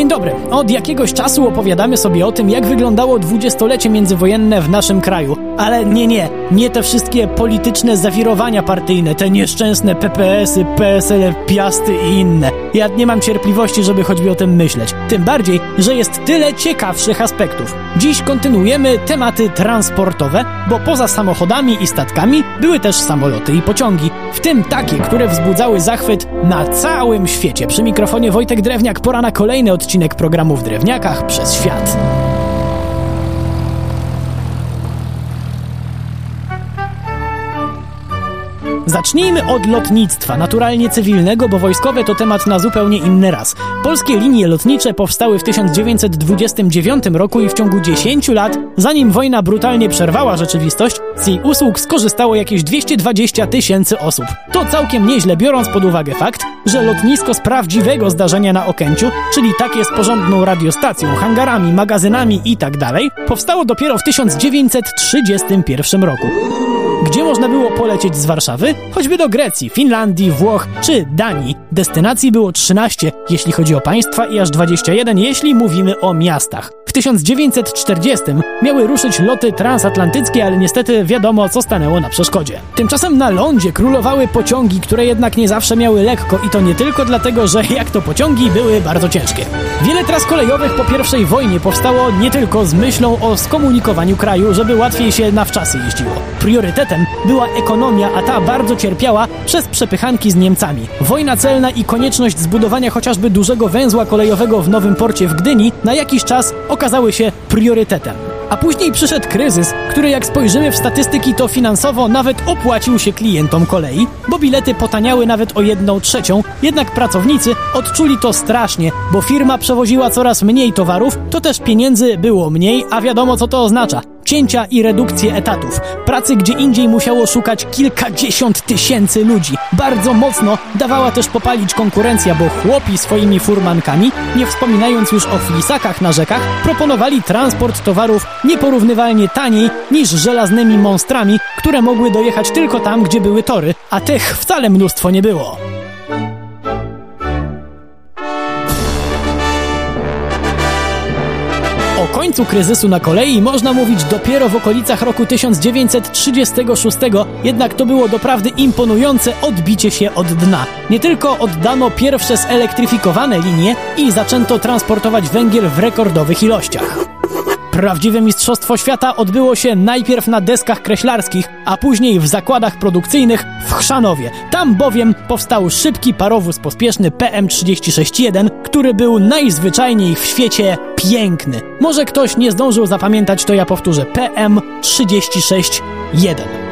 Dzień dobry. Od jakiegoś czasu opowiadamy sobie o tym, jak wyglądało dwudziestolecie międzywojenne w naszym kraju. Ale nie, nie, nie te wszystkie polityczne zawirowania partyjne, te nieszczęsne PPS-y, PSL, Piasty i inne. Ja nie mam cierpliwości, żeby choćby o tym myśleć. Tym bardziej, że jest tyle ciekawszych aspektów. Dziś kontynuujemy tematy transportowe, bo poza samochodami i statkami były też samoloty i pociągi, w tym takie, które wzbudzały zachwyt na całym świecie. Przy mikrofonie Wojtek Drewniak, pora na kolejny odcinek programu w Drewniakach przez świat. Zacznijmy od lotnictwa, naturalnie cywilnego, bo wojskowe to temat na zupełnie inny raz. Polskie linie lotnicze powstały w 1929 roku i w ciągu 10 lat, zanim wojna brutalnie przerwała rzeczywistość, z jej usług skorzystało jakieś 220 tysięcy osób. To całkiem nieźle, biorąc pod uwagę fakt, że lotnisko z prawdziwego zdarzenia na Okęciu, czyli takie z porządną radiostacją, hangarami, magazynami itd., tak powstało dopiero w 1931 roku. Można było polecieć z Warszawy? Choćby do Grecji, Finlandii, Włoch czy Danii. Destynacji było 13, jeśli chodzi o państwa i aż 21, jeśli mówimy o miastach. W 1940 miały ruszyć loty transatlantyckie, ale niestety wiadomo, co stanęło na przeszkodzie. Tymczasem na lądzie królowały pociągi, które jednak nie zawsze miały lekko i to nie tylko dlatego, że jak to pociągi były bardzo ciężkie. Wiele tras kolejowych po I wojnie powstało nie tylko z myślą o skomunikowaniu kraju, żeby łatwiej się na wczasy jeździło. Priorytetem była ekonomia, a ta bardzo cierpiała przez przepychanki z Niemcami. Wojna celna i konieczność zbudowania chociażby dużego węzła kolejowego w Nowym Porcie w Gdyni na jakiś czas okazały się priorytetem. A później przyszedł kryzys, który jak spojrzymy w statystyki to finansowo nawet opłacił się klientom kolei, bo bilety potaniały nawet o jedną trzecią, jednak pracownicy odczuli to strasznie, bo firma przewoziła coraz mniej towarów, to też pieniędzy było mniej, a wiadomo co to oznacza cięcia i redukcję etatów. Pracy gdzie indziej musiało szukać kilkadziesiąt tysięcy ludzi. Bardzo mocno dawała też popalić konkurencja, bo chłopi swoimi furmankami, nie wspominając już o flisakach na rzekach, proponowali transport towarów nieporównywalnie taniej niż żelaznymi monstrami, które mogły dojechać tylko tam, gdzie były tory, a tych wcale mnóstwo nie było. O końcu kryzysu na kolei można mówić dopiero w okolicach roku 1936, jednak to było doprawdy imponujące odbicie się od dna. Nie tylko oddano pierwsze zelektryfikowane linie i zaczęto transportować węgiel w rekordowych ilościach. Prawdziwe Mistrzostwo Świata odbyło się najpierw na deskach kreślarskich, a później w zakładach produkcyjnych w Chrzanowie. Tam bowiem powstał szybki parowóz pospieszny PM36-1, który był najzwyczajniej w świecie piękny. Może ktoś nie zdążył zapamiętać, to ja powtórzę PM36-1.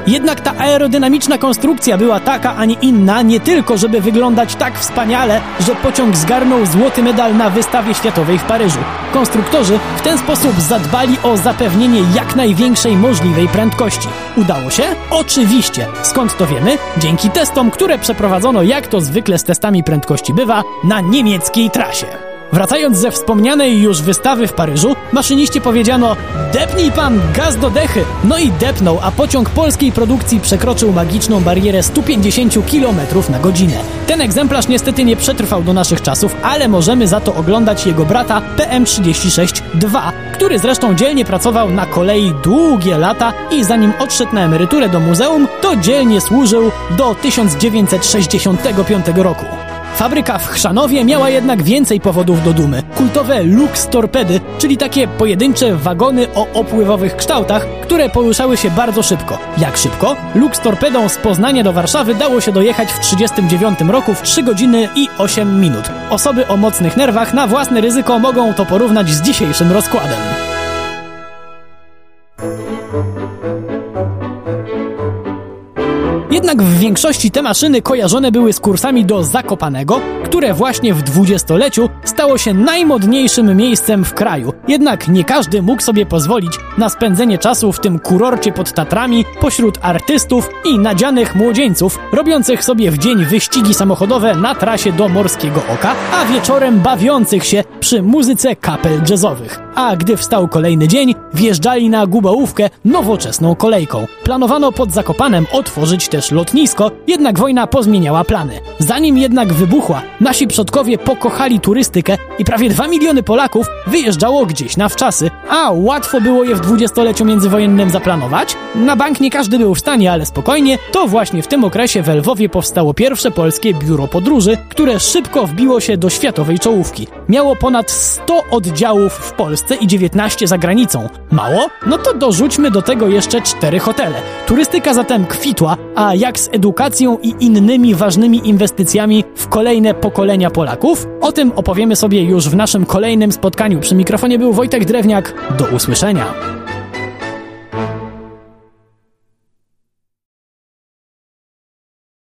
Jednak ta aerodynamiczna konstrukcja była taka, a nie inna, nie tylko żeby wyglądać tak wspaniale, że pociąg zgarnął złoty medal na wystawie światowej w Paryżu. Konstruktorzy w ten sposób zadbali o zapewnienie jak największej możliwej prędkości. Udało się? Oczywiście. Skąd to wiemy? Dzięki testom, które przeprowadzono, jak to zwykle z testami prędkości bywa, na niemieckiej trasie. Wracając ze wspomnianej już wystawy w Paryżu, maszyniście powiedziano Depnij pan gaz do dechy! No i depnął, a pociąg polskiej produkcji przekroczył magiczną barierę 150 km na godzinę. Ten egzemplarz niestety nie przetrwał do naszych czasów, ale możemy za to oglądać jego brata PM36-2, który zresztą dzielnie pracował na kolei długie lata i zanim odszedł na emeryturę do muzeum, to dzielnie służył do 1965 roku. Fabryka w Chrzanowie miała jednak więcej powodów do dumy. Kultowe Lux Torpedy, czyli takie pojedyncze wagony o opływowych kształtach, które poruszały się bardzo szybko. Jak szybko? Lux Torpedą z Poznania do Warszawy dało się dojechać w 1939 roku w 3 godziny i 8 minut. Osoby o mocnych nerwach na własne ryzyko mogą to porównać z dzisiejszym rozkładem. Jednak w większości te maszyny kojarzone były z kursami do Zakopanego, które właśnie w dwudziestoleciu stało się najmodniejszym miejscem w kraju. Jednak nie każdy mógł sobie pozwolić na spędzenie czasu w tym kurorcie pod Tatrami pośród artystów i nadzianych młodzieńców, robiących sobie w dzień wyścigi samochodowe na trasie do Morskiego Oka, a wieczorem bawiących się przy muzyce kapel jazzowych. A gdy wstał kolejny dzień, wjeżdżali na Gubołówkę nowoczesną kolejką. Planowano pod Zakopanem otworzyć też lotnisko, jednak wojna pozmieniała plany. Zanim jednak wybuchła, nasi przodkowie pokochali turystykę i prawie 2 miliony Polaków wyjeżdżało gdzieś na wczasy. A łatwo było je w dwudziestoleciu międzywojennym zaplanować? Na bank nie każdy był w stanie, ale spokojnie, to właśnie w tym okresie w Lwowie powstało pierwsze polskie biuro podróży, które szybko wbiło się do światowej czołówki. Miało ponad 100 oddziałów w Polsce i 19 za granicą. Mało? No to dorzućmy do tego jeszcze cztery hotele. Turystyka zatem kwitła, a jak z edukacją i innymi ważnymi inwestycjami w kolejne pokolenia Polaków? O tym opowiemy sobie już w naszym kolejnym spotkaniu. Przy mikrofonie był Wojtek Drewniak. Do usłyszenia.